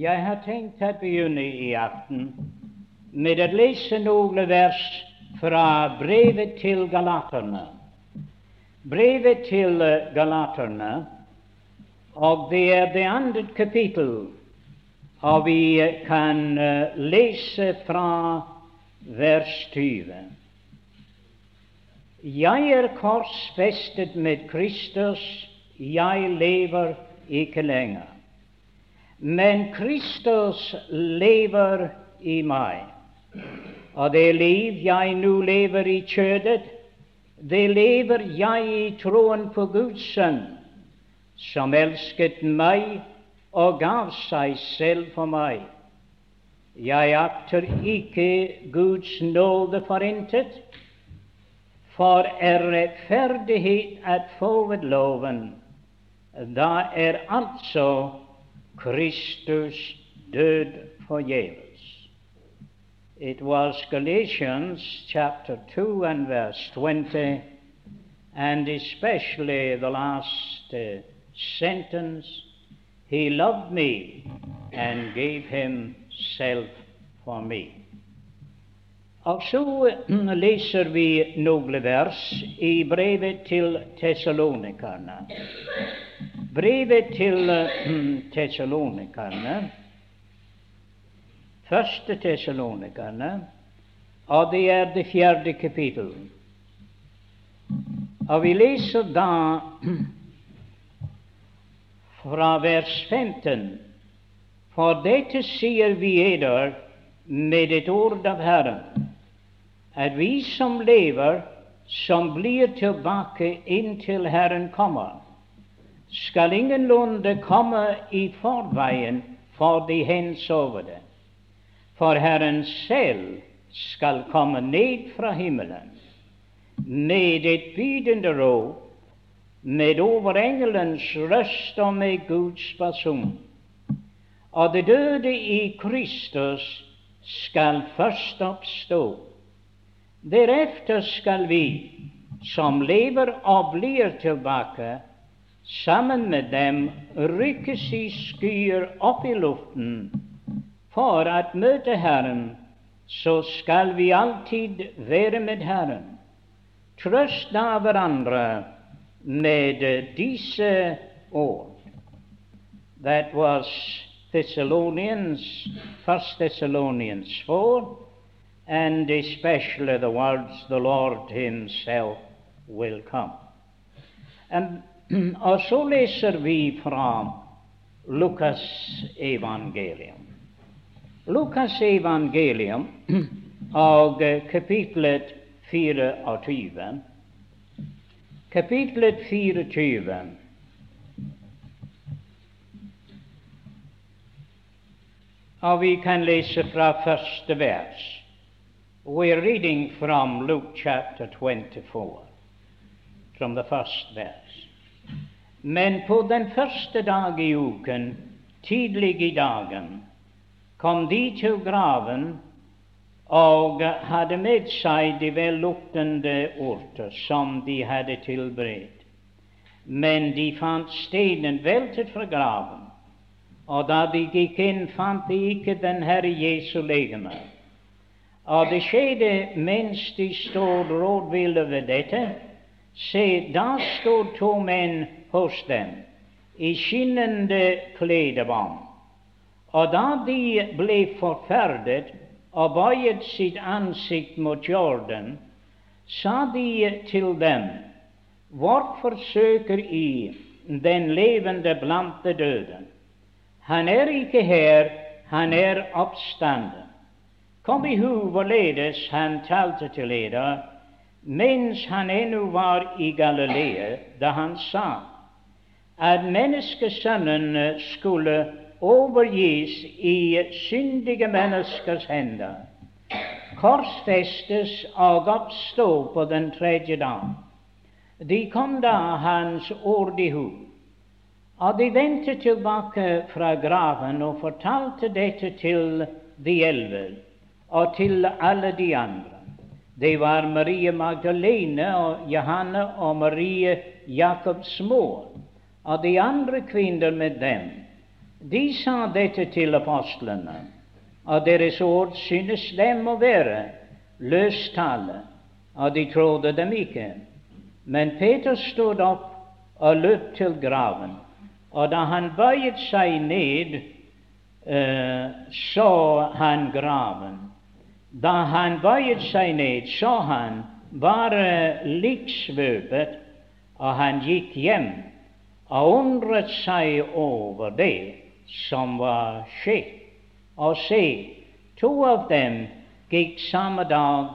Jeg har tenkt å begynne i aften med å lese noen vers fra brevet til galaterne. Brevet til galaterne, og det er det andre kapittel, og vi kan lese fra vers 20. Jeg er korsfestet med Kristus, jeg lever ikke lenger. Men Kristus lever i meg. Og det liv jeg nå lever i kjødet, det lever jeg i troen på Guds sønn, som elsket meg og gav seg selv for meg. Jeg akter ikke Guds nåde for intet, for er rettferdighet at få ved loven, da er altså Kristus død forgjeves. It was Galatians chapter 2 and verse 20, and especially the last uh, sentence He loved me and gave Himself for me. Og så leser vi noen vers i brevet til tessalonikerne. Brevet til tessalonikerne, første tessalonikerne, og det er det fjerde kapittel. Og vi leser da fra vers 15. For dette sier vi eder med et ord av Herren, at vi som lever, som blir tilbake inntil Herren kommer, skal ingenlunde komme i forveien for de hensovne. For Herren selv skal komme ned fra himmelen med et bydende råd, med overengelens røst og med Guds person. Og de døde i Kristus skal først oppstå. Deretter skal vi, som lever og blir tilbake, sammen med dem rykkes i skyer opp i luften for å møte Herren, så skal vi alltid være med Herren. Trøst da hverandre med disse ord. That was Thessalonians, First Thessalonians 4, and especially the words, the Lord Himself will come. And, og så leser vi fra Lukas evangelium. Lukas evangelium og kapitlet 24. Kapitlet 24. Og vi kan lese fra første vers. We're reading from Luke chapter 24, from the first verse. Men på den første dag i uken, tidlig i dagen, kom de til graven og hadde med seg de velluktende urter som de hadde tilberedt. Men de fant steinen veltet fra graven, og da de gikk inn, fant de ikke den Herre Jesu legeme. Og det skjedde mens de stod rådville ved dette. Se, da stod to menn hos dem i skinnende kledebånd. Og da de ble forferdet og bøyet sitt ansikt mot jorden, sa de til dem, Hvorfor søker I den levende blant de døde? Han er ikke her, han er oppstanden. Kom i hu hvorledes han talte til dere mens han ennå var i Galilea, da han sa at menneskesønnen skulle overgis i syndige menneskers hender, korsfestes og oppstå på den tredje dag. De kom da hans ord i hu, og de vendte tilbake fra graven og fortalte dette til de elleve og til alle de andre. Det var Marie Magdalene og Johanne og Marie Jakobs mor og de andre kvinner med dem De sa dette til apostlene, og deres ord synes dem å være løstale, og de trodde dem ikke. Men Peter stod opp og løp til graven, og da han bøyet seg ned, eh, så han graven. Da han bøyet seg ned, så han bare liksvøpet, og han gikk hjem og undret seg over det som var skjedd. Og se, to av dem gikk samme dag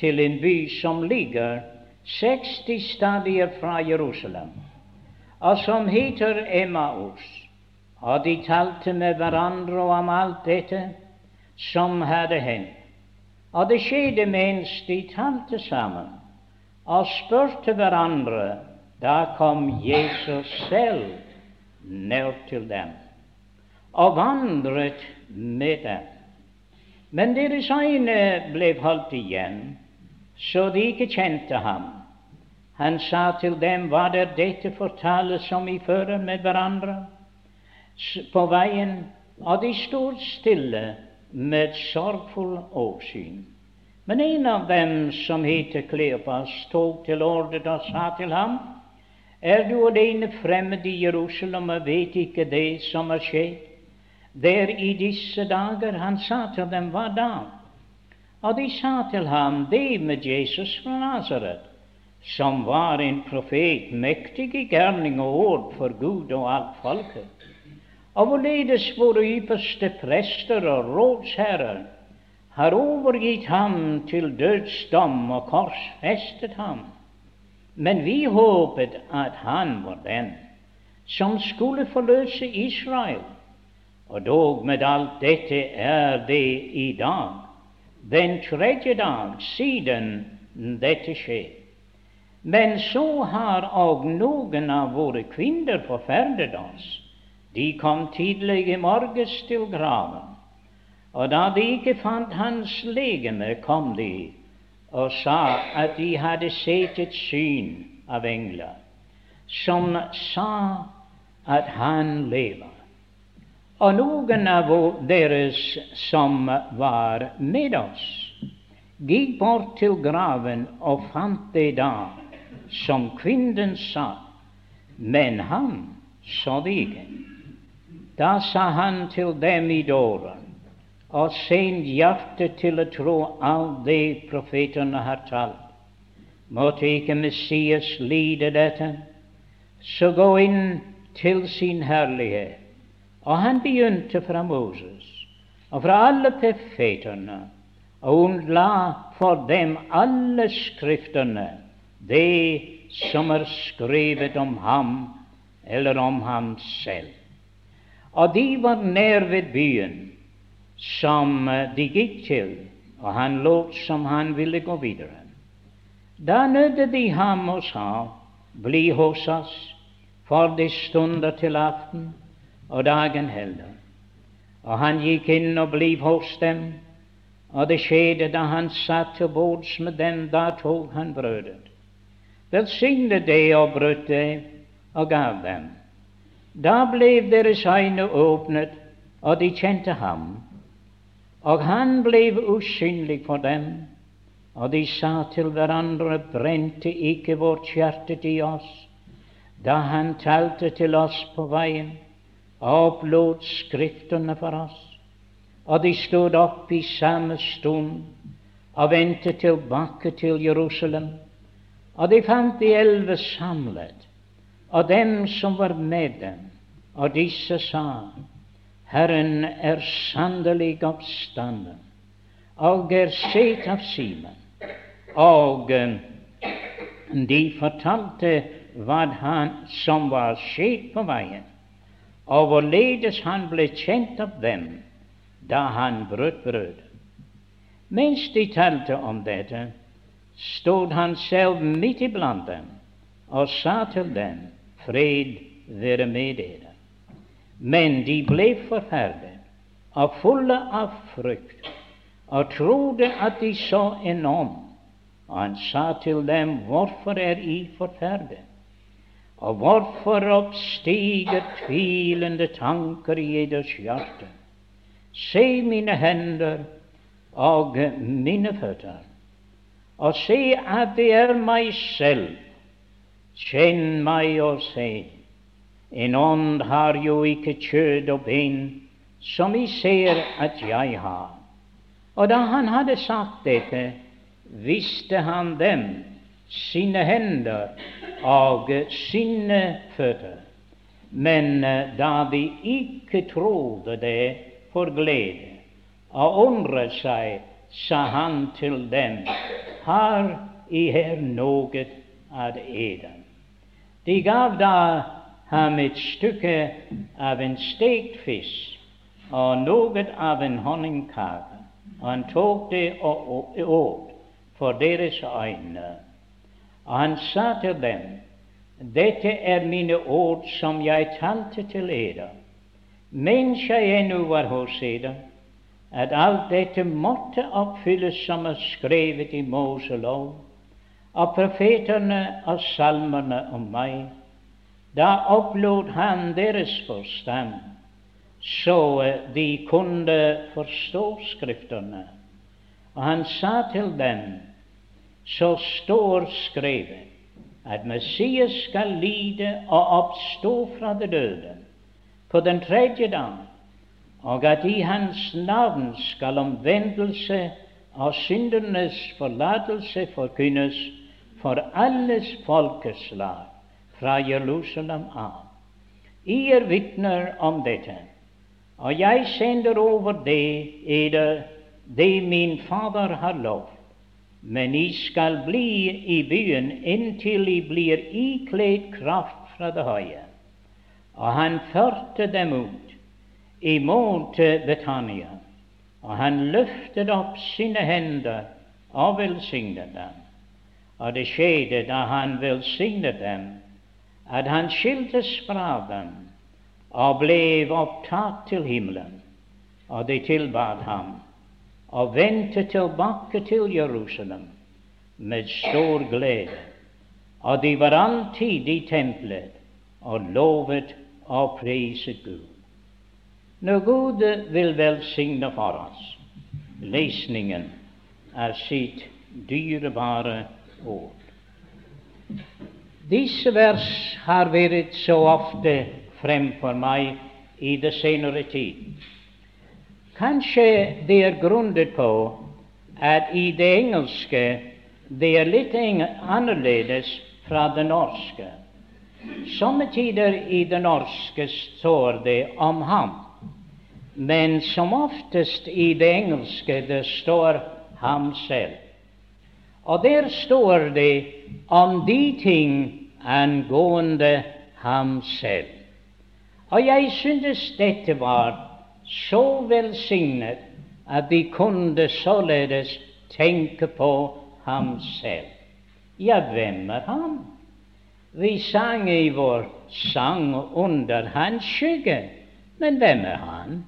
til en by som ligger 60 stadier fra Jerusalem, og som heter Emmaus. Og de talte med hverandre om alt dette som hadde hendt. Og det skjedde mens de talte sammen og spurte hverandre. Da kom Jesus selv ned til dem og vandret med dem. Men deres øyne ble holdt igjen, så de ikke kjente ham. Han sa til dem, hva er dette for tale som vi fører med hverandre på veien? Og de stod stille med sorgfull åsyn. Men en av dem, som heter Kleopas, tok til orde og sa til ham, Er du alene fremmed i Jerusalem og vet ikke det som har skjedd? der i disse dager. Han sa til dem, hva da? Og de sa til ham, det med Jesus fra Nazaret, som var en profet, mektig i gjerning og ord for Gud og alt folket. Og hvorledes våre ypperste prester og rådsherrer har overgitt ham til dødsdom og korsfestet ham. Men vi håpet at han var den som skulle forløse Israel. Og dog med alt dette er det i dag, den tredje dag siden dette skjer. Men så har òg noen av våre kvinner forferdet oss. De kom tidlig i morges til graven, og da de ikke fant hans legeme, kom de og sa at de hadde sett et syn av engler, som sa at han lever. Og noen av deres som var med oss, gikk bort til graven og fant det da som kvinnen sa, men han så det ikke. Da sa han til dem i døren, og send hjertet til å tro alt det profetene har talt. Måtte ikke Messias lide dette, så gå inn til sin herlighet. Og han begynte fra Moses og fra alle profetene og hun la for dem alle skriftene, det som er skrevet om ham eller om ham selv. Og de var nær ved byen som de gikk til, og han lot som han ville gå videre. Da nødde de ham og sa, Bli hos oss, for det stunder til aften og dagen heller. Og han gikk inn og ble hos dem, og det skjedde da han satt til bords med dem, da tok han brødet, velsignet det og brøt det og gav dem. Da ble deres øyne åpnet, og de kjente ham, og han ble usynlig for dem. Og de sa til hverandre, brente ikke vårt hjerte til oss da han talte til oss på veien? opplot Skriftene for oss, og de stod opp i samme stund og vendte tilbake til Jerusalem. Og de fant de elleve samlet, og dem som var med dem, og disse sa, Herren er sannelig oppstanden, og er sett av Simen. Og eh, de fortalte hva han som var skjedd på veien og hvorledes han ble kjent av dem da han brøt brød. Mens de talte om dette, stod han selv midt iblant dem og sa til dem, Fred være med dere. Men de ble forferdet og fulle av frykt og trodde at de så en ånd. Og han sa til dem, Hvorfor er I forferdet? Og hvorfor oppstiger tvilende tanker i eders hjerte? Se mine hender og mine føtter, og se at det er meg selv. Kjenn meg og se. En ånd har jo ikke kjød og ben, som vi ser at jeg har. Og da han hadde sagt dette, visste han dem sine hender og sine føtter. Men eh, da de ikke trodde det for glede og undret seg, sa han til dem, har I her noe av eden? De gav da ham et stykke av en stekt fisk og noe av en honningkake, og han tok det og åt for deres øyne. Og han sa til dem, dette er mine ord som jeg talte til dere, mens jeg ennå var hos dere, at alt dette måtte oppfylles som er skrevet i Moselov, og profetene og salmene om meg. Da opplot han deres forstand, så de kunne forstå Skriftene. Og han sa til dem, så står skrevet at Messias skal lide og oppstå fra det døde på den tredje dag, og at i hans navn skal omvendelse og syndernes forlatelse forkynnes for alles folkeslag fra Jerusalem av. I er vitner om dette, og jeg sender over det eder det min Fader har lovt men I skal bli i byen inntil I blir ikledd kraft fra det høye. Og han førte dem ut imot Betania, og han løftet opp sine hender og velsignet dem. Og det skjedde da han velsignet dem, at han skiltes fra dem og ble opptatt til himmelen, og de tilbad ham og vendte tilbake til Jerusalem med stor glede. Og de var alltid i tempelet og lovet og priset Gud. Når Gud vil velsigne for oss lesningen av sitt dyrebare ord. Disse vers har vært så ofte fremfor meg i det senere tid. Kanskje det er grunnet på at i det engelske det er litt annerledes fra det norske. Somme tider i det norske står det om ham, men som oftest i det engelske det står ham selv. Og der står det om de ting angående ham selv. Og jeg syntes dette var så velsignet at de kunne således tenke på ham selv. Ja, hvem er han? Vi sang i vår sang under hans skygge, men hvem er han?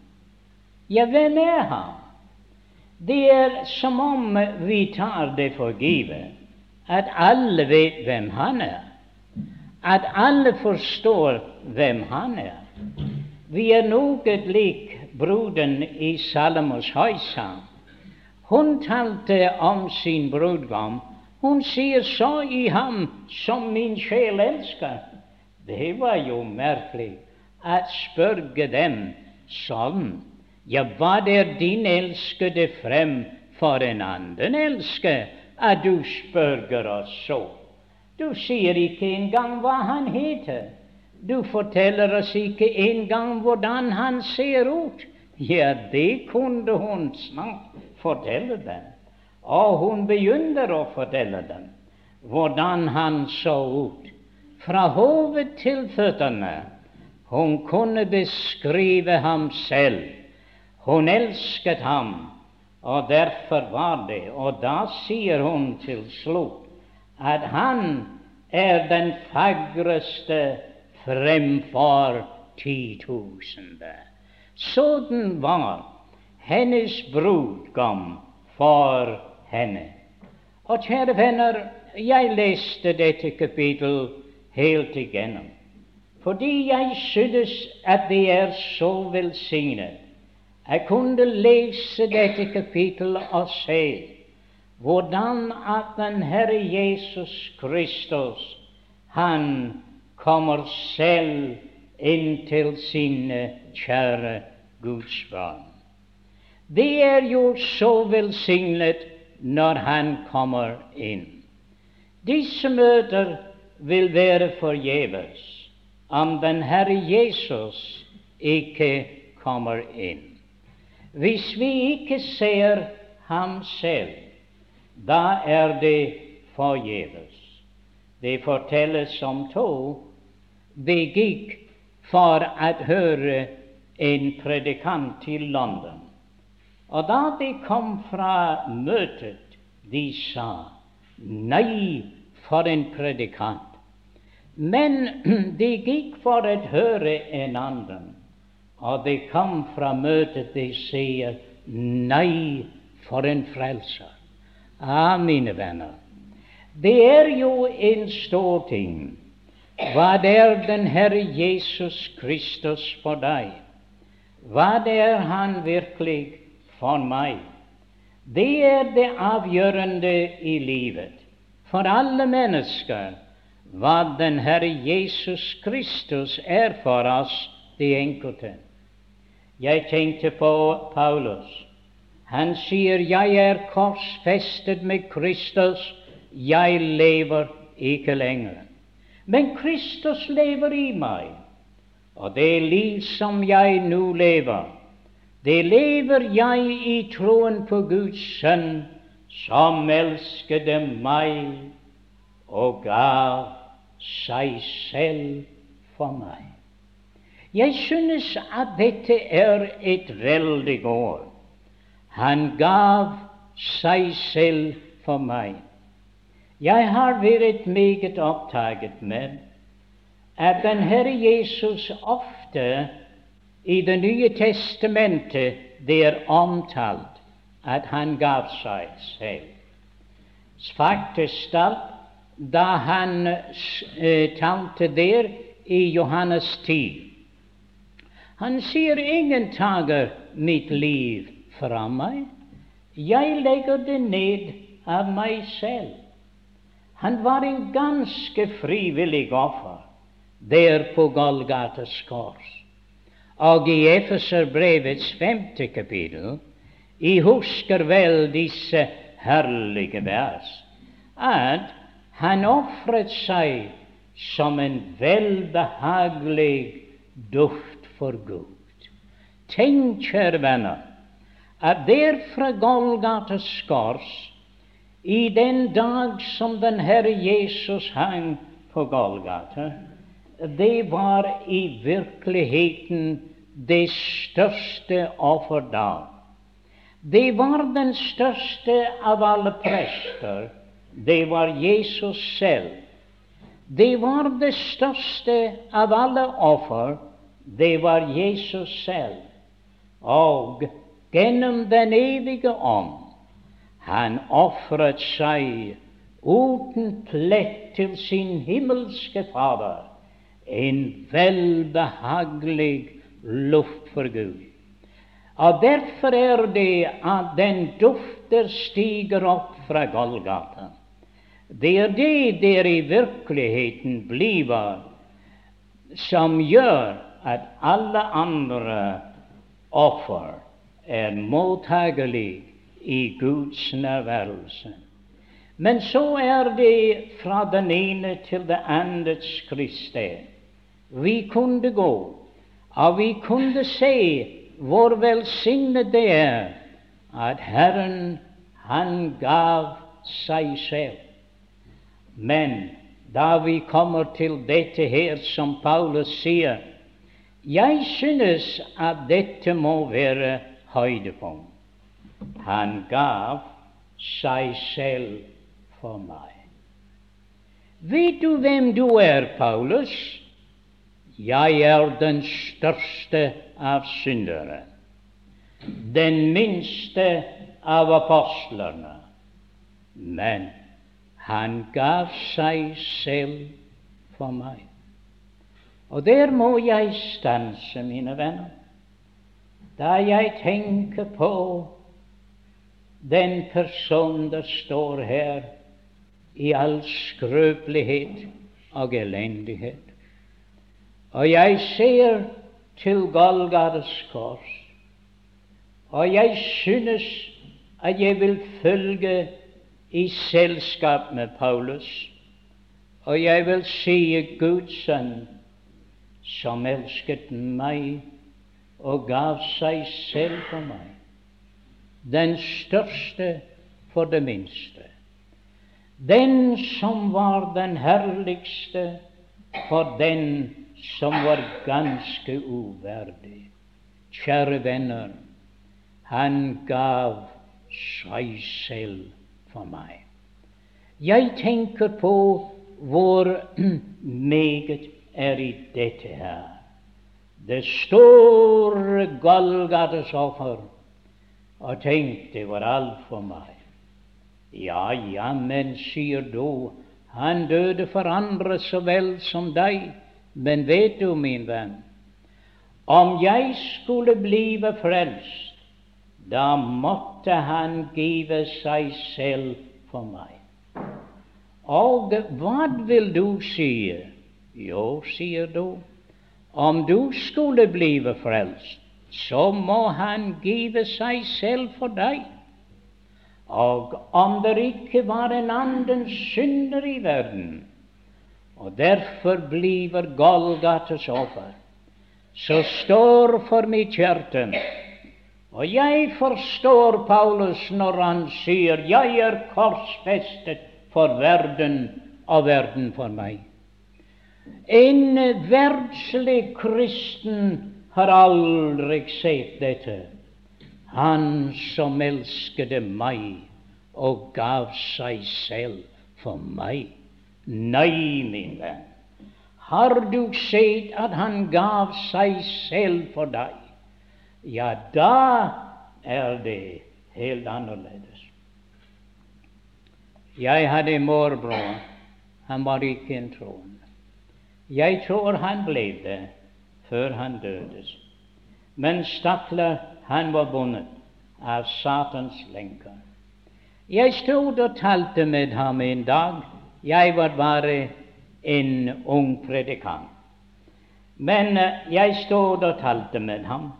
Ja, hvem er han? Det er som om vi tar det for givet at alle vet hvem han er, at alle forstår hvem han er. Vi er noe lik bruden i Salomos høysang. Hun talte om sin brudgom. Hun sier så i ham som min sjel elsker. Det var jo merkelig at spørge dem sånn. Ja, hva er din elskede frem for en annen elsker, at du spørger oss så? Du sier ikke engang hva han heter. Du forteller oss ikke engang hvordan han ser ut. Ja, det kunne hun snart fortelle dem. Og hun begynner å fortelle dem hvordan han så ut, fra hodet til føttene. Hun kunne beskrive ham selv. Hun elsket ham, og derfor var det. Og da sier hun til slutt at han er den fagreste fremfor titusener. Sånn var hennes brudgom for henne. Og kjære venner, jeg leste dette kapittel helt igjennom. Fordi jeg synes at det er så velsignet. Jeg kunne lese dette kapittelet og se hvordan at den Herre Jesus Kristus, han kommer selv inn til sine kjære Guds barn. Det er jo så velsignet når han kommer inn. Disse møter vil være forgjeves om den Herre Jesus ikke kommer inn. Hvis vi ikke ser ham selv, da er det forgjeves. Det fortelles om to. De gikk for å høre en predikant til London. Og da de kom fra møtet, de sa nei for en predikant. Men de gikk for å høre en annen, og de kom fra møtet, de sier nei for en frelser. Ja, mine venner, det er jo en stor ting. Hva er den Herre Jesus Kristus for deg? Hva er Han virkelig for meg. Det er det avgjørende i livet for alle mennesker hva den Herre Jesus Kristus er for oss, de enkelte. Jeg tenkte på Paulus. Han sier, 'Jeg er korsfestet med Kristus, jeg lever ikke lenger.' Men Kristus lever i meg, og det liv som jeg nå lever, det lever jeg i troen på Guds Sønn, som elskede meg og gav seg selv for meg. Jeg synes at dette er et veldig år. Han gav seg selv for meg. Jeg har vært meget opptatt med at den Herre Jesus ofte i Det nye testamentet det er omtalt at han gav seg selv. Faktisk da han eh, talte der i Johannes 10. Han sier ingen tager mitt liv fra meg. Jeg legger det ned av meg selv. Han var en ganske frivillig offer der på Golgates kors. Og i Efeserbrevets femte kapittel I husker vel disse herlige vers, at han ofret seg som en velbehagelig duft for Gud. Tenk, kjære venner, at der fra Golgates kors, i den dag som den Herre Jesus hang på Golgata, det var i virkeligheten det største offerdag. Det var den største av alle prester. Det var Jesus selv. Det var det største av alle offer. Det var Jesus selv. Og gjennom Den evige ånd han ofret seg uten plett til sin himmelske Fader, en velbehagelig luft for Gud. Og Derfor er det at den dufter stiger opp fra Golgata. Det er det der i virkeligheten blir som gjør at alle andre offer er mottagelig i Guds nærværelse. Men så er det fra den ene til det andre skriftsted. Vi kunne gå og vi kunne se hvor velsignet det er at Herren, han gav seg selv. Men da vi kommer til dette her som Paulus sier, jeg synes at dette må være høydepunkt. Han gav seg selv for meg. Vet du hvem du er, Paulus? Jeg er den største av syndere, den minste av apostlene. Men han gav seg selv for meg. Og der må jeg stanse, mine venner, da jeg tenker på den person der står her i all skrøpelighet og elendighet. Og jeg ser til Golgates kors, og jeg synes at jeg vil følge i selskap med Paulus, og jeg vil si Guds sønn som elsket meg og gav seg selv for meg, den største for det minste, den som var den herligste for den som var ganske uverdig. Kjære venner, han gav seg selv for meg. Jeg tenker på hvor meget er i dette her. Det store Golgates offer. Og tenk, det var alt for meg. Ja, ja, men, sier du, han døde for andre så vel som deg. Men vet du, min venn, om jeg skulle blive frelst, da måtte han give seg selv for meg. Og hva vil du si? Jo, sier du, om du skulle blive frelst, så må han give seg selv for deg. Og om det ikke var en annen synder i verden, og derfor bliver Golgates offer, så står for mitt hjerte Og jeg forstår Paulus når han sier 'Jeg er korsfestet for verden og verden for meg'. En verdslig kristen har aldri sett dette. Han som elsket meg og gav seg selv for meg. Nei, min venn. Har du sett at han gav seg selv for deg? Ja, da er det helt annerledes. Jeg hadde morbror. Han var ikke en troende. Jeg tror han ble det før han døde. Men stakkar, han var bundet av Satans lenker. Jeg stod og talte med ham en dag. Jeg var bare en ung predikant. Men eh, jeg stod og talte med ham,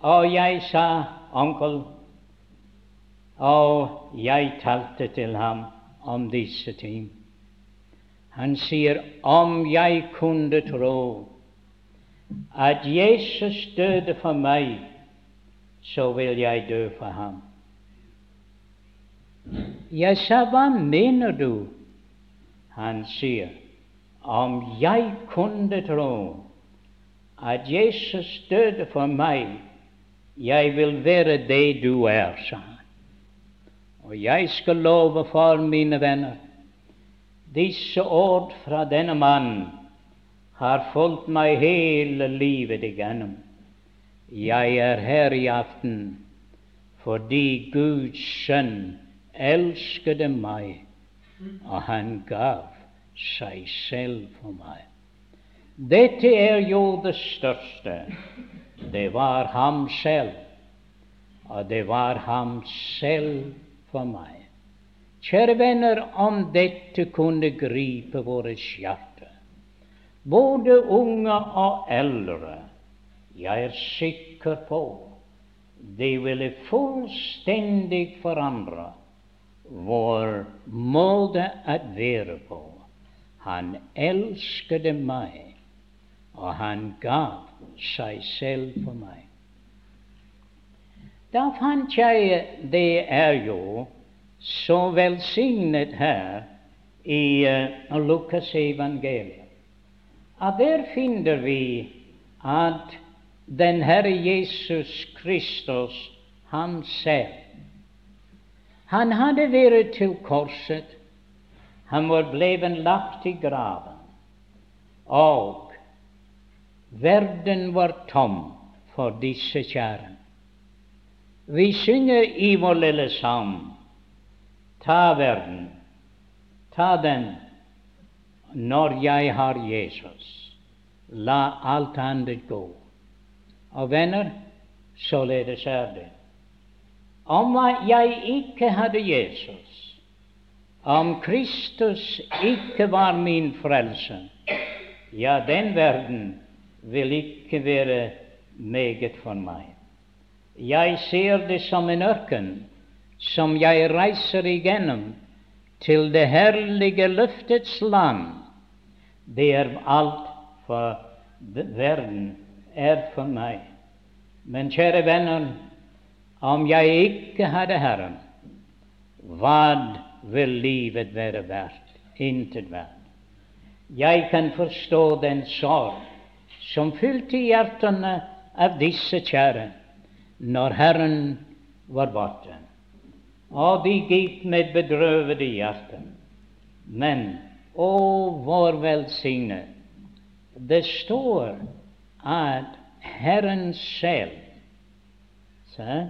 og jeg sa, 'Onkel' Og jeg talte til ham om disse ting. Han sier, 'Om jeg kunne tro at Jesus døde for meg, så vil jeg dø for ham.' Jeg sa, 'Hva mener du?' Han sier, 'Om jeg kunne tro at Jesus døde for meg, jeg vil være det du er', sa han. Og jeg skal love for mine venner disse ord fra denne mannen har fulgt meg hele livet igjennom. Jeg er her i aften fordi Guds sønn elskede meg, og han gav seg selv for meg. Dette er jo det største. Det var ham selv, og det var ham selv for meg. Kjære venner, om dette kunne gripe våre hjerter, både unge og eldre, jeg er sikker på det ville fullstendig forandre vår måte å være på. Han elsket meg, og han gav seg selv for meg. Da fant jeg det er jo så velsignet her i uh, Lukas evangeliet. At der finner vi at den Herre Jesus Kristus, han selv, han hadde vært til korset. Han var blevet lagt i graven, og verden var tom for disse kjære. Vi synger i vår lille sang Ta verden, ta den, når jeg har Jesus, la alt annet gå. Og venner, således er det. Om jeg ikke hadde Jesus, om Kristus ikke var min frelse, ja, den verden vil ikke være meget for meg. Jeg ser det som en ørken som jeg reiser igjennom til det herlige løftets land. Det er alt for verden er for meg. Men kjære venner, om jeg ikke hadde Herren, hva vil livet være verdt? Intet verdt. Jeg kan forstå den sorg som fylte hjertene av disse kjære når Herren var borte. Og de gikk med bedrøvede hjerter. Men å, vår velsignet! Det står at Herren selv så,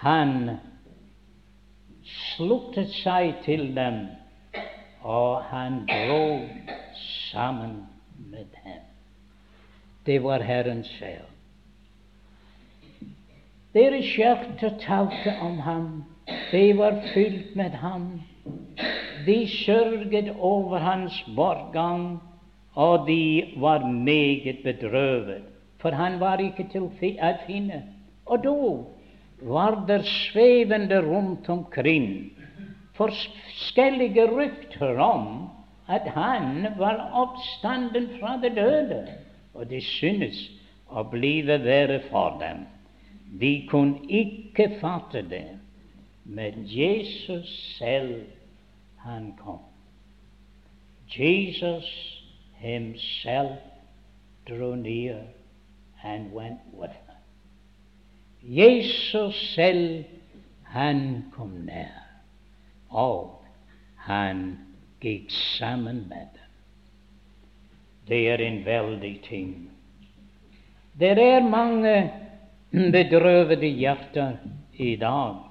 Han sluttet seg til dem, og han dro sammen med dem. Det var Herren selv. Deres hjerter talte om ham. De var fylt med ham. De sørget over hans bortgang, og de var meget bedrøvet, for han var ikke til å finne. Og da var det svevende rundt omkring forskjellige rykter om at han var oppstanden fra de døde, og det synes å blive verre for dem. De kunne ikke fatte det, men Jesus selv, han kom. Jesus himself drew near and went with them. Jesus selv, han kom nær, og han gikk sammen med dem. Det er en veldig ting. Det er mange bedrøvede hjerter i dag,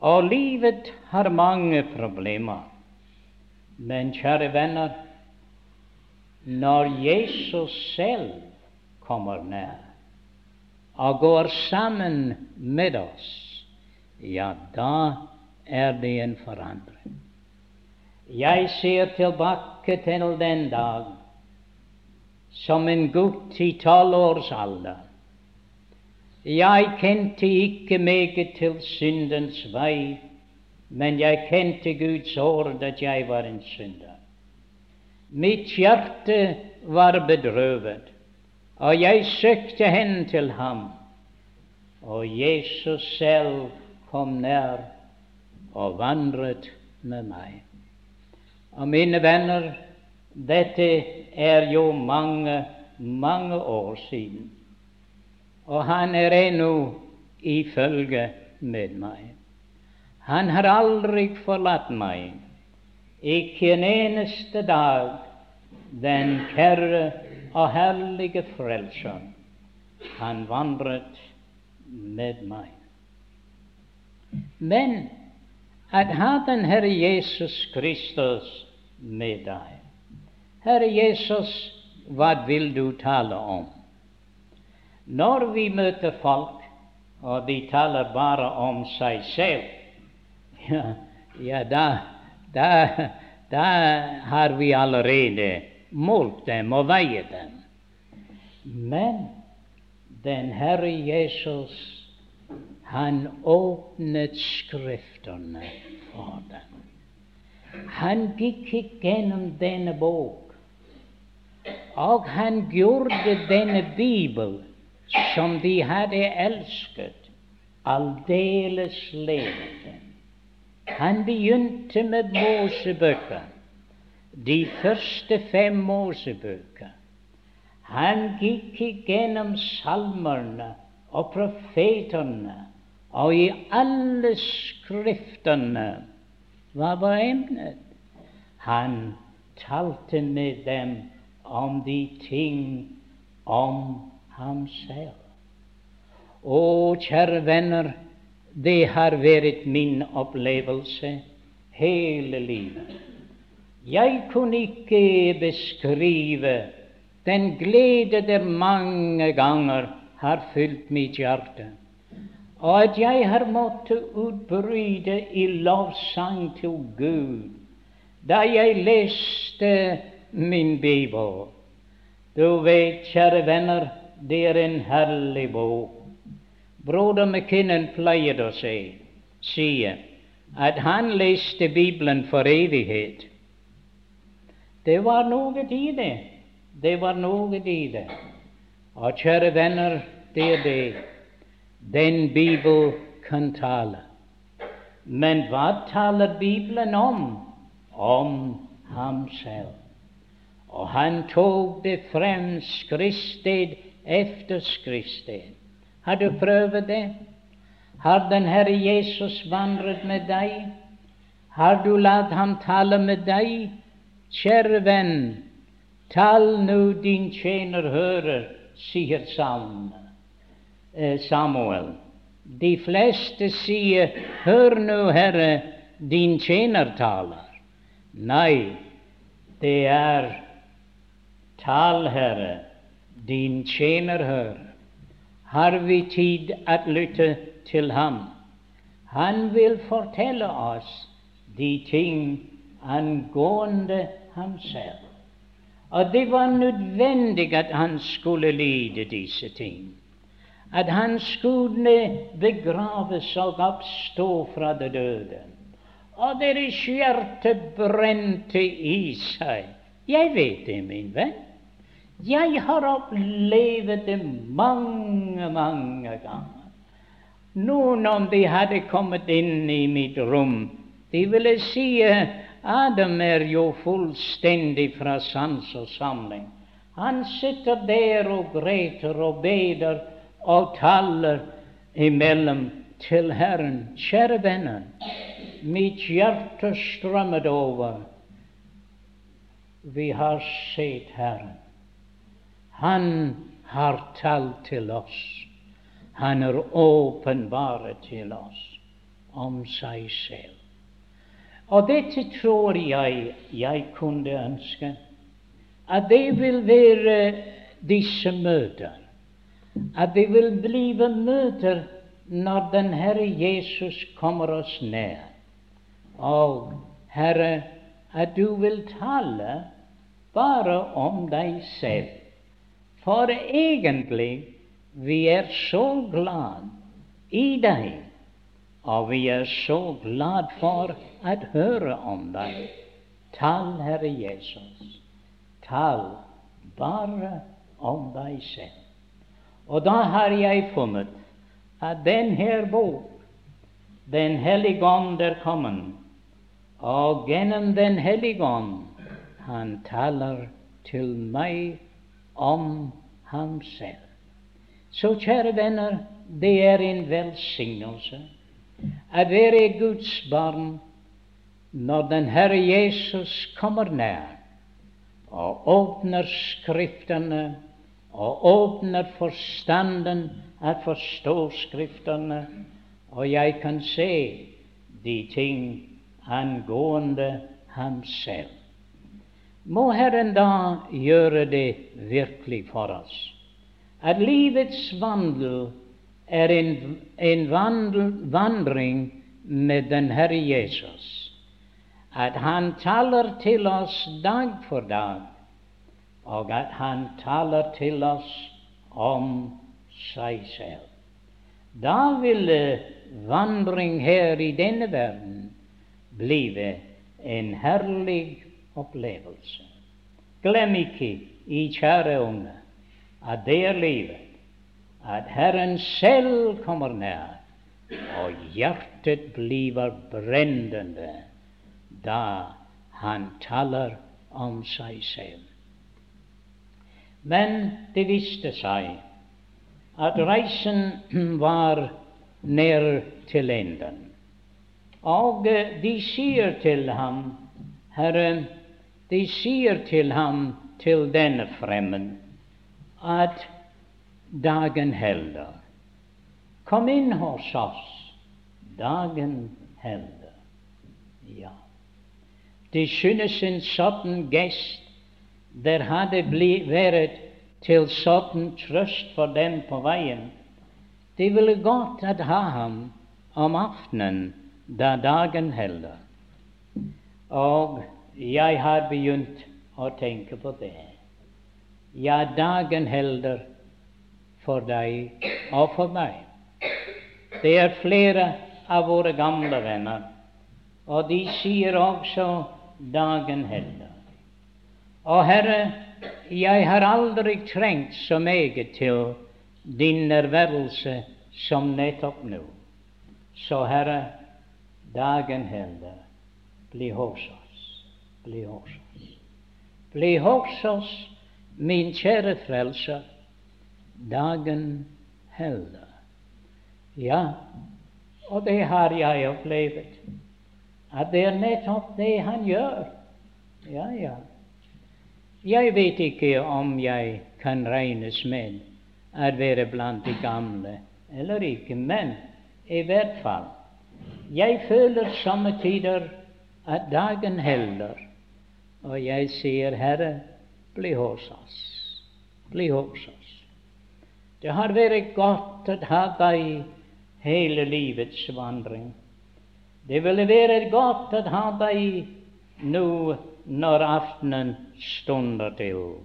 og livet har mange problemer. Men kjære venner, når Jesus selv kommer nær og går sammen med oss, ja, da er det en forandring. Jeg ser tilbake til den dag som en gutt i tolv års alder. Jeg kjente ikke meget til syndens vei, men jeg kjente Guds ord at jeg var en synder. Mitt hjerte var bedrøvet, og jeg søkte hen til ham. Og Jesus selv kom nær og vandret med meg. Og mine venner, dette er jo mange, mange år siden. Og han er ennå i følge med meg. Han har aldri forlatt meg, ikke en eneste dag, den kjære og herlige Frelser. Han vandret med meg. Men at ha den Herre Jesus Kristus med deg Herre Jesus, hva vil du tale om? Når vi møter folk, og de taler bare om seg selv, ja, ja da, da, da har vi allerede målt dem og veiet dem. Men den Herre Jesus, han åpnet Skriftene for dem. Han gikk gjennom denne bok, og han gjorde denne Bibel, som de hadde elsket, aldeles levende. Han begynte med Mosebøker, de første fem Mosebøker. Han gikk igjennom salmerne og profetene, og i alle skriftene hva var emnet? Han talte med dem om de ting om ham selv. Å, kjære venner, det har vært min opplevelse hele livet. Jeg kunne ikke beskrive den glede der mange ganger har fylt mitt hjerte, og at jeg har måttet utbryte i lovsang til Gud da jeg leste min bibel. Du vet, kjære venner, det er en herlig bok. Broder McKinnon pleier å si, si at han leste Bibelen for evighet. Det var noe i det. Det var noe i det. Og kjære venner, det er det. Den Bibel kan tale. Men hva taler Bibelen om? Om ham selv. Og han tok det frem skriftsted efter skriftsted. Har du prøvd det? Har den Herre Jesus vandret med deg? Har du latt ham tale med deg? Kjære venn, tal nå din tjener hører, sier eh, Samuel. De fleste sier, hør nå, Herre, din tjener taler. Nei, det er tal, Herre, din tjener hører. Har vi tid at lytte til ham? Han vil fortelle oss de ting angående ham selv. Og det var nødvendig at han skulle lide disse ting. At han skulle begraves og oppstå fra det døde. Og deres hjerte brente i seg. Jeg vet det, min venn. Jeg har opplevd det mange, mange ganger. Noen om de hadde kommet inn i mitt rom, de ville si Adam er jo fullstendig fra sans og samling. Han sitter der og græter og beder og taler imellom til Herren. Kjære venner, mitt hjerte strømmet over. Vi har sett Herren. Han har talt til oss. Han er åpenbart til oss om seg selv. Og dette tror jeg jeg kunne ønske, at det vil være disse møter. At det vil blive møter når den Herre Jesus kommer oss nær. Og Herre, at du vil tale bare om deg selv. For egentlig vi er så glad i deg og vi er så glad for å høre om deg. Tal, Herre Jesus, tal bare om deg selv. Og da har jeg funnet at denne bok, Den hellige ånd, er kommet, og gjennom Den hellige ånd han taler til meg om ham selv. Så kjære venner, det er en velsignelse å være Guds barn når den Herre Jesus kommer nær og åpner Skriftene og åpner forstanden å forstå Skriftene, og jeg kan se de ting angående ham selv. Må Herren da gjøre det virkelig for oss, at livets vandel er en, en vandring med den Herre Jesus. At han taler til oss dag for dag, og at han taler til oss om seg selv. Da ville vandring her i denne verden blive en herlig opplevelse. Glem ikke, i kjære unge, at det er livet at Herren selv kommer nær, og hjertet blir brennende da han taler om seg selv. Men det viste seg at reisen var nær til enden. Og de sier til ham, Herre, de sier til ham, til denne fremmed, at dagen helder. Kom inn hos oss, dagen helder. Ja. De synes en sånn gest der hadde vært til sånn trøst for dem på veien. De ville godt at ha ham om aftenen da dagen heller. Og jeg har begynt å tenke på det. Ja, dagen helder for deg og for meg. Det er flere av våre gamle venner, og de sier også dagen helder'. Og Herre, jeg har aldri trengt så meget til din nærværelse som nettopp nå. Så Herre, dagen helder, bli hos oss, bli hos oss. Bli oss, min kjære Frelser, dagen heller. Ja, og det har jeg opplevd, at det er nettopp det han gjør. Ja, ja. Jeg vet ikke om jeg kan regnes med å være blant de gamle eller ikke, men i hvert fall jeg føler somme tider at dagen heller, og jeg sier, Herre, bli hos oss, bli hos oss. Det har vært godt å ha deg hele livets vandring. Det ville vært godt å ha deg nå når aftenen stunder til.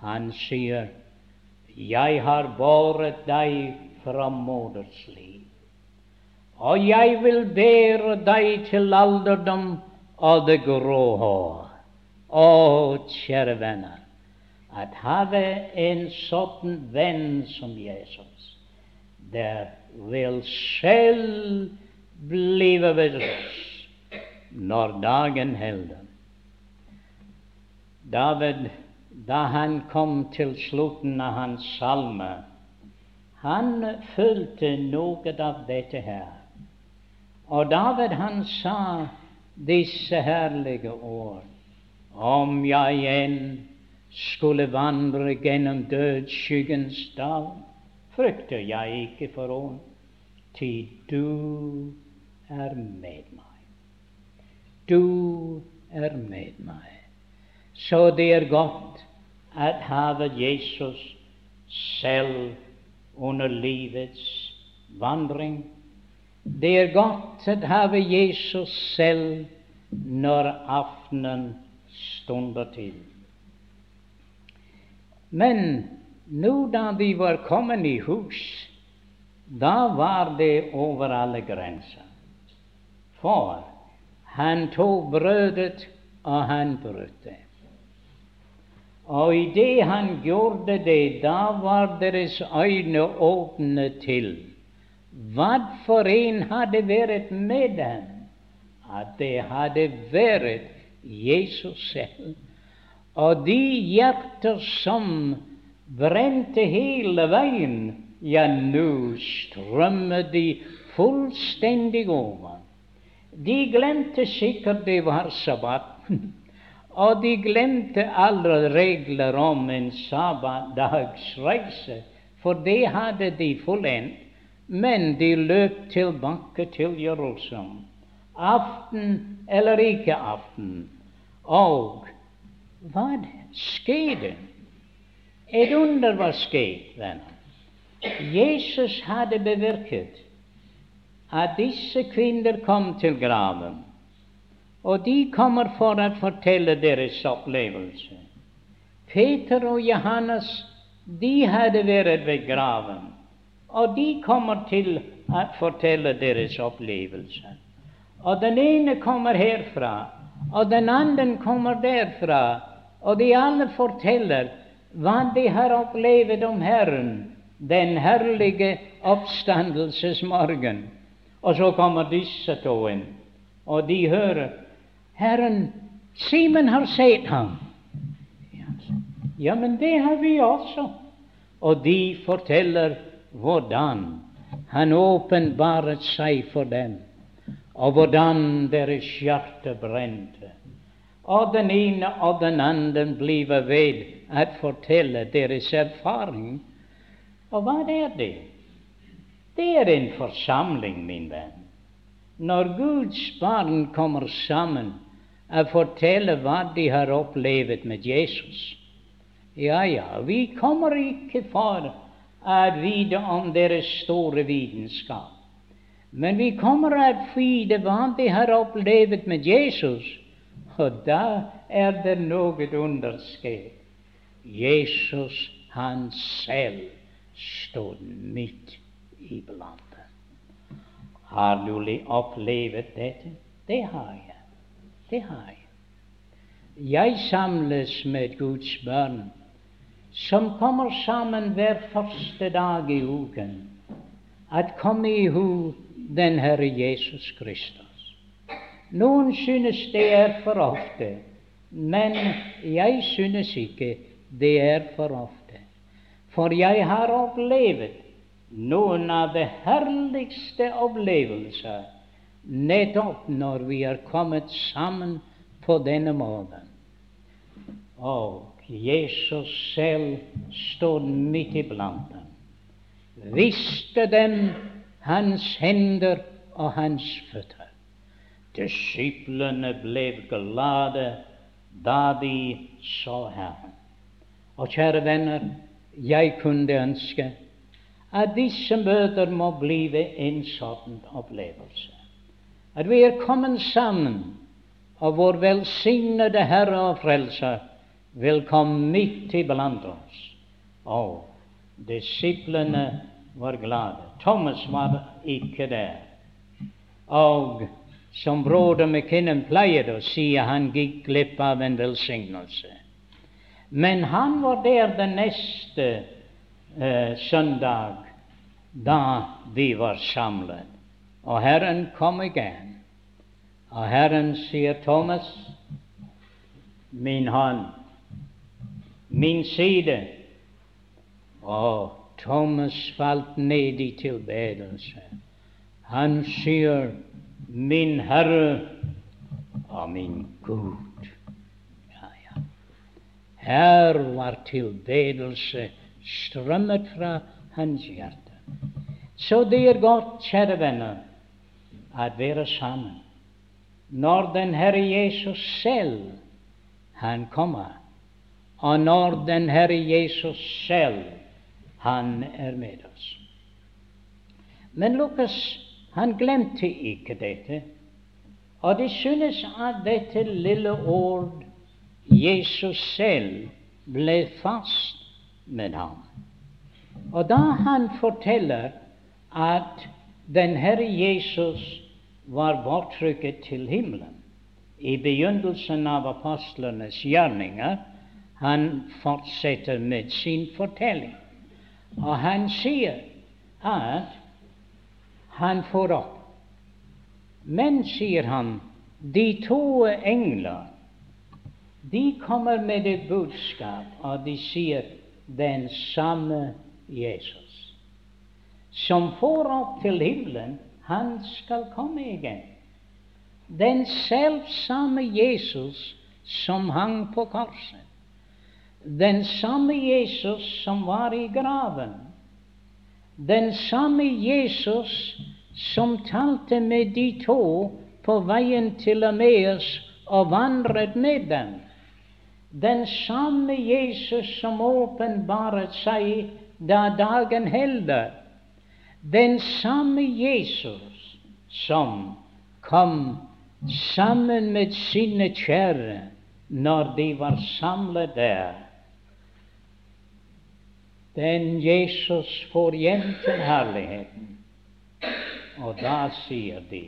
Han sier, Jeg har båret deg fra moders liv, og jeg vil bære deg til alderdom og det grå hår. Å, kjære venner, at have en sånn venn som Jesus, der vil selv blive ved oss når dagen helder. David, da han kom til slutten av hans salme, han følte noe av dette her. Og David han sa disse herlige ord. Om jeg enn skulle vandre gjennom dødsskyggens dal, frykter jeg ikke for ånd, ty du er med meg. Du er med meg. Så det er godt at have Jesus selv under livets vandring. Det er godt at have Jesus selv når aftenen stunder til. Men nå da vi var kommet i hus, da var det over alle grenser. For han tok brødet, og han brøt det. Og idet han gjorde det, da var deres øyne åpne til hva for en hadde vært med dem, at det hadde vært Jesus selv. Og de hjerter som brente hele veien, ja, nå strømmer de fullstendig over. De glemte sikkert det var sabbaten, og de glemte alle regler om en sabbatdagsreise, for det hadde de fullendt. Men de løp tilbake til Jerusalem, aften eller ikke aften. Og hva skjedde? Et under var skjedd, venner. Jesus hadde bevirket at disse kvinner kom til graven, og de kommer for å fortelle deres opplevelse. Peter og Johannes de hadde vært ved graven, og de kommer til å fortelle deres opplevelse. Og den ene kommer herfra, og den anden kommer derfra, og de alle forteller hva de har opplevd om Herren den herlige oppstandelsesmorgen. Og så kommer disse to inn, og de hører Herren, Simen har sett ham. Ja, men det har vi også. Og de forteller hvordan han åpenbaret seg for dem, og hvordan deres hjerte brente. Og den ene og den andre blir ved å fortelle deres erfaring og hva er det? Det er en forsamling, min venn. Når Guds barn kommer sammen og forteller hva de har opplevd med Jesus. Ja, ja, vi kommer ikke for å vite om deres store vitenskap. Men vi kommer å vite hva de har opplevd med Jesus, og da er det noe underskrevet. Jesus, han selv, stod midt iblant. Har du opplevd dette? Det har jeg. Det har jeg. Jeg samles med Guds barn, som kommer sammen hver første dag i uken, at komme i hu den Herre Jesus Kristus. Noen synes det er for ofte, men jeg synes ikke det er for ofte. For jeg har opplevd noen av de herligste opplevelser nettopp når vi er kommet sammen på denne måten. Og Jesus selv stod midt iblant dem, visste dem hans hender og hans føtter. Disiplene ble glade da de så Herren. Og kjære venner, jeg kunne ønske at disse møter må blive en sånn opplevelse. At vi er kommet sammen, og vår velsignede Herre og Frelser vil komme midt iblant oss. Og disiplene var glade. Thomas var ikke der. Og som broder McKinnon pleier å si, han gikk glipp av en velsignelse. Men han var der den neste eh, søndag da vi var samlet. Og Herren kom igjen. Og Herren sier, Thomas, min hånd, min side. Og Thomas falt ned i tilbedelse. Han sier, min Herre og min Gud. Her var tilbedelse strømmet fra hans hjerte. Så det er godt, kjære venner, å være sammen når den Herre Jesus selv han kommer, og når den Herre Jesus selv han er med oss. Men Lukas han glemte ikke dette, og det synes at dette lille ord Jesus selv ble fast med ham. Og da han forteller at den Herre Jesus var bortrykket til himmelen i begynnelsen av apostlenes gjerninger, han fortsetter med sin fortelling. Og han sier at han får opp. Men, sier han, de to engler de kommer med et budskap, og de sier den samme Jesus. Som får opp til himmelen, han skal komme igjen. Den selv samme Jesus som hang på korset. Den samme Jesus som var i graven. Den samme Jesus som talte med de to på veien til Ameas og vandret med dem. Den samme Jesus som åpenbaret seg da dagen helder. Den samme Jesus som kom sammen med sine kjære når de var samlet der. Den Jesus får hjem til herligheten. Og da sier de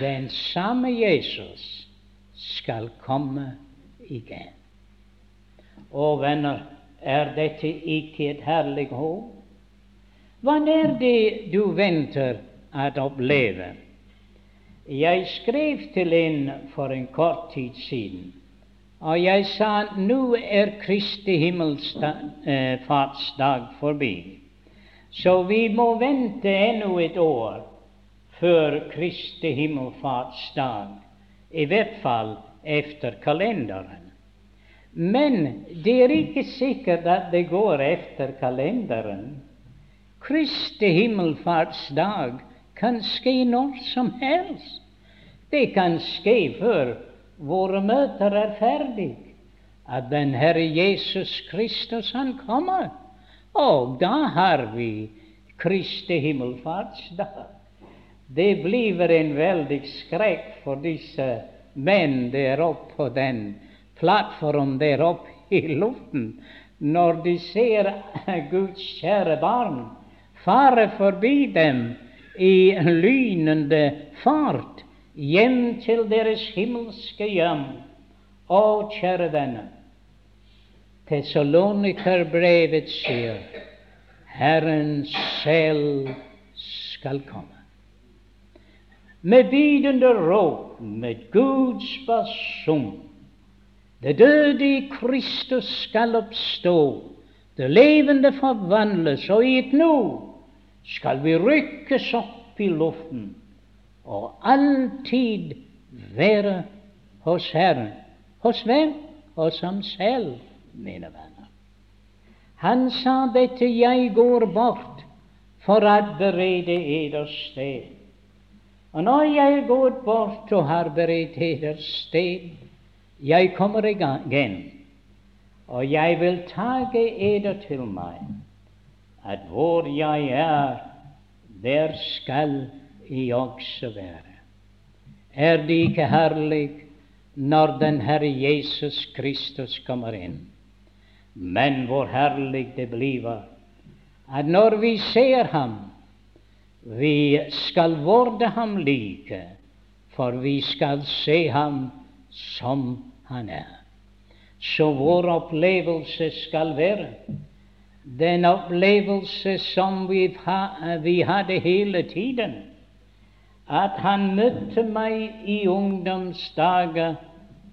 den samme Jesus skal komme igjen. Å, venner, er dette ikke et herlig håp? Hva er det du venter å oppleve? Jeg skrev til en for en kort tid siden, og jeg sa nå er Kristi himmelfartsdag eh, forbi, så vi må vente ennå et år før Kristi himmelfartsdag, i hvert fall efter kalenderen. Men det er ikke sikkert at det går efter kalenderen. Kristi himmelfartsdag kan skje når som helst. Det kan skje før våre møter er ferdig, at den Herre Jesus Kristus, han kommer. Og da har vi Kristi himmelfartsdag. Det blir en veldig skrekk for disse menn der oppe på den plattformen der oppe i luften, når de ser Guds kjære barn fare forbi dem i lynende fart hjem til deres himmelske hjem. Å, kjære venner, Tessalonikerbrevet sier Herren selv skal komme. Med bydende råd, med Guds basun. Det døde i Kristus skal oppstå, det levende forvandles, og i et nå skal vi rykkes opp i luften og alltid være hos Herren. Hos hvem? Hos ham selv, mine venner. Han sa dette, jeg går bort for å berede eders sted. Og når jeg går bort og har beredt eders sted, jeg kommer igjen, og jeg vil tage eder til meg, at hvor jeg er, der skal i også være. Er det ikke herlig når den Herre Jesus Kristus kommer inn? Men hvor herlig det blir at når vi ser ham, vi skal vorde ham like, for vi skal se ham som han er. Så vår opplevelse skal være den opplevelse som vi, hadde hele tiden at han møtte meg i ungdomsdager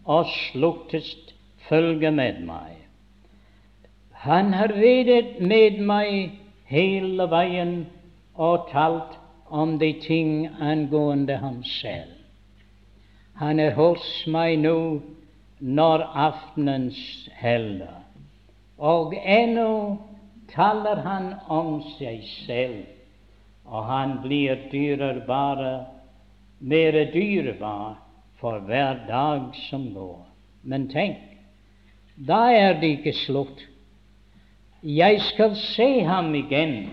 og sluttest følge med meg. Han har vært med meg hele veien og talt om de ting angående ham selv. Han er hos meg nå når aftenens helder, og ennå taler han om seg selv og han blir dyrebare, mer dyrebar for hver dag som går. Men tenk, da er det ikke slutt. Jeg skal se ham igjen,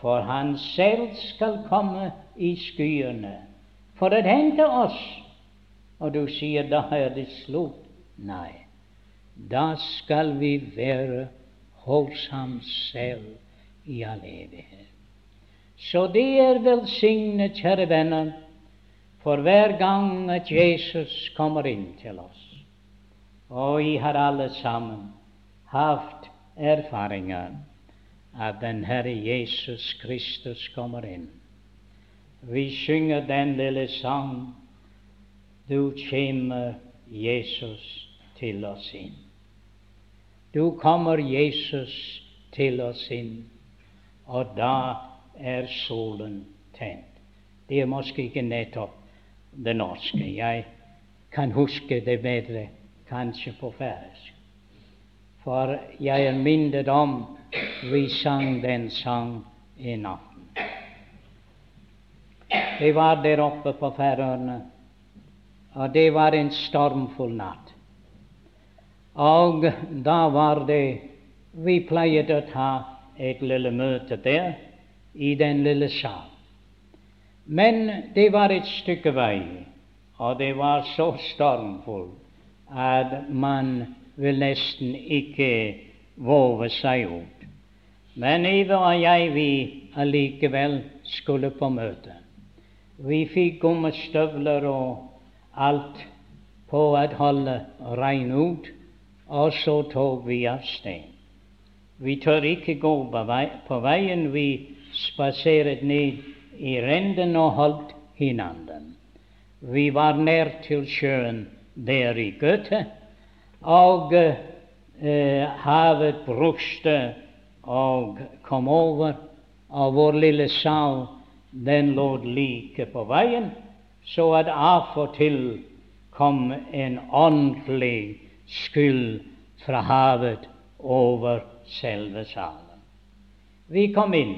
for han selv skal komme i skyene for å hente oss. Og du sier da er det slutt. Nei, da skal vi være hos ham selv i all evighet. Så det er velsignet, kjære venner, for hver gang at Jesus kommer inn til oss. Og vi har alle sammen hatt erfaringer at den Herre Jesus Kristus kommer inn. Vi synger den lille sang Du kommer, Jesus, til oss inn. Du kommer, Jesus, til oss inn, og da er solen tent. Det er måske ikke nettopp det norske. Jeg kan huske det bedre kanskje på færøysk. For jeg er minnet om vi sang den sang i natten. Det var der oppe på Færøyene, og det var en stormfull natt. Og da var det Vi pleide å ta et lille møte der i den lille sal. Men det var et stykke vei, og det var så stormfullt at man vil nesten ikke våge seg ut. Men Eva og jeg, vi allikevel skulle på møte. Vi fikk gummistøvler og alt på å holde regnet ut, og så tok vi av sted. Vi tør ikke gå på veien. Vi spaseret ned i renden og holdt hinanden. Vi var nær til sjøen der i Gøte, og eh, havet bruste og kom over, og vår lille sal den lå like på veien, så at av og til kom en ordentlig skyld fra havet over selve salen. Vi kom inn.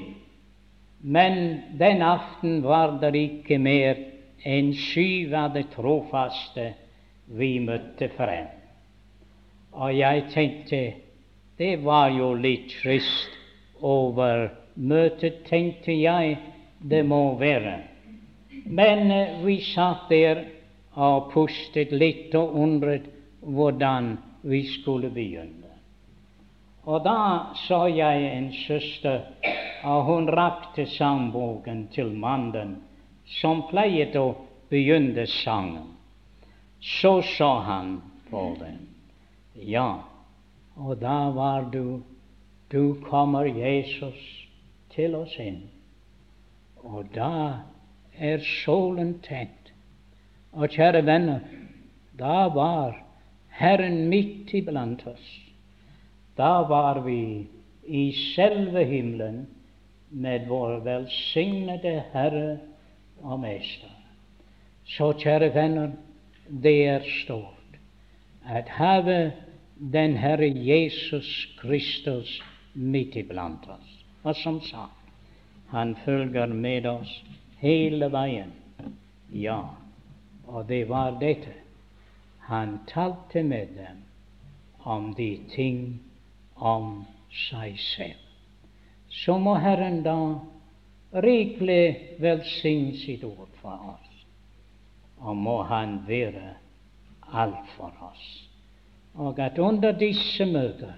Men den aften var det ikke mer enn syv av de trofaste vi møtte frem. Og jeg tenkte det var jo litt trist over møtet, tenkte jeg det må være. Men eh, vi satt der og pustet litt og undret hvordan vi skulle begynne. Og da så jeg en søster, og hun rakte sangboken til mannen som pleiet å begynne sangen. Så så han på den. Ja, og da var du Du kommer, Jesus, til oss inn. Og da er solen tent. Og kjære venner, da var Herren midt iblant oss. Da var vi i selve himmelen med vår velsignede Herre og Mester. Så, kjære venner, det er stort at have den Herre Jesus Kristus midt iblant oss. Og som sagt, han følger med oss hele veien. Ja, og det var dette. Han talte med dem om de ting om seg selv. Så må Herren da rikelig velsigne sitt ord for oss, og må Han være alt for oss. Og at under disse møter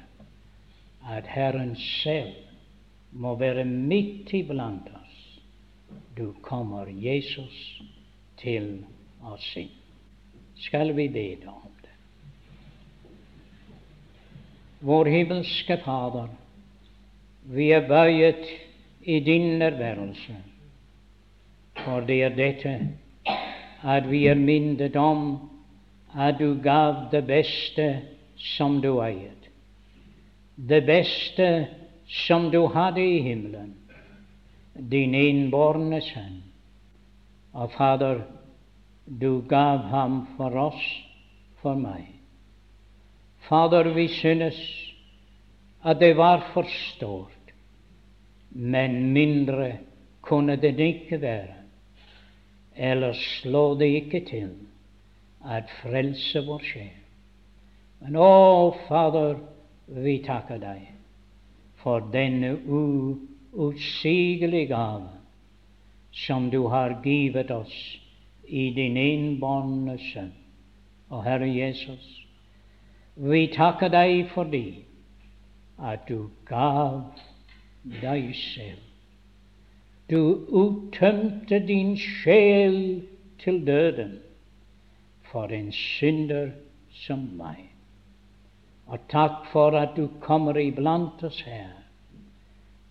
at Herren selv må være midt iblant oss. Du kommer, Jesus, til oss inn. Skal vi be om det? Vår himmelske Fader, vi er bøyet i din nærværelse, for det er dette at vi er minnet om at du gav det beste som du eiet, det beste som du hadde i himmelen, din innbårne sønn. Og Fader, du gav ham for oss, for meg. Fader, vi synes at det var for stort, men mindre kunne det ikke være. Ellers slå det ikke til at frelse vår sjel. Men å, Fader, vi takker deg for denne uutsigelige gave som du har givet oss i din innbårne Sønn. Og Herre Jesus, vi takker deg fordi at du gav deg selv. Du uttømte din sjel til døden for en synder som meg. Og takk for at du kommer iblant oss her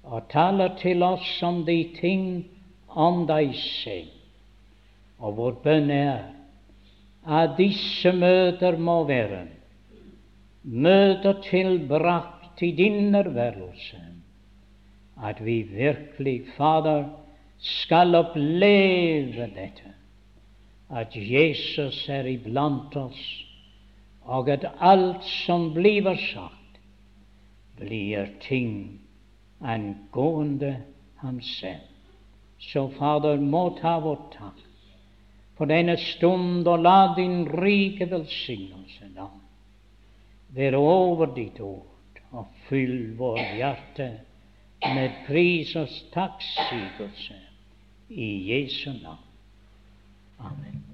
og taler til oss om de ting om deg selv. Og vår bønn er at disse møter må være møter tilbrakt i din nærværelse. At vi virkelig, Fader, skal oppleve dette. At Jesus er iblant oss og at alt som blir sagt, blir ting angående ham selv. Så Fader, må ta vår takk for denne stund, og la din rike velsignelse da være over ditt ord, og fyll vår hjerte med pris og takksigelse i Jesu navn. Amen.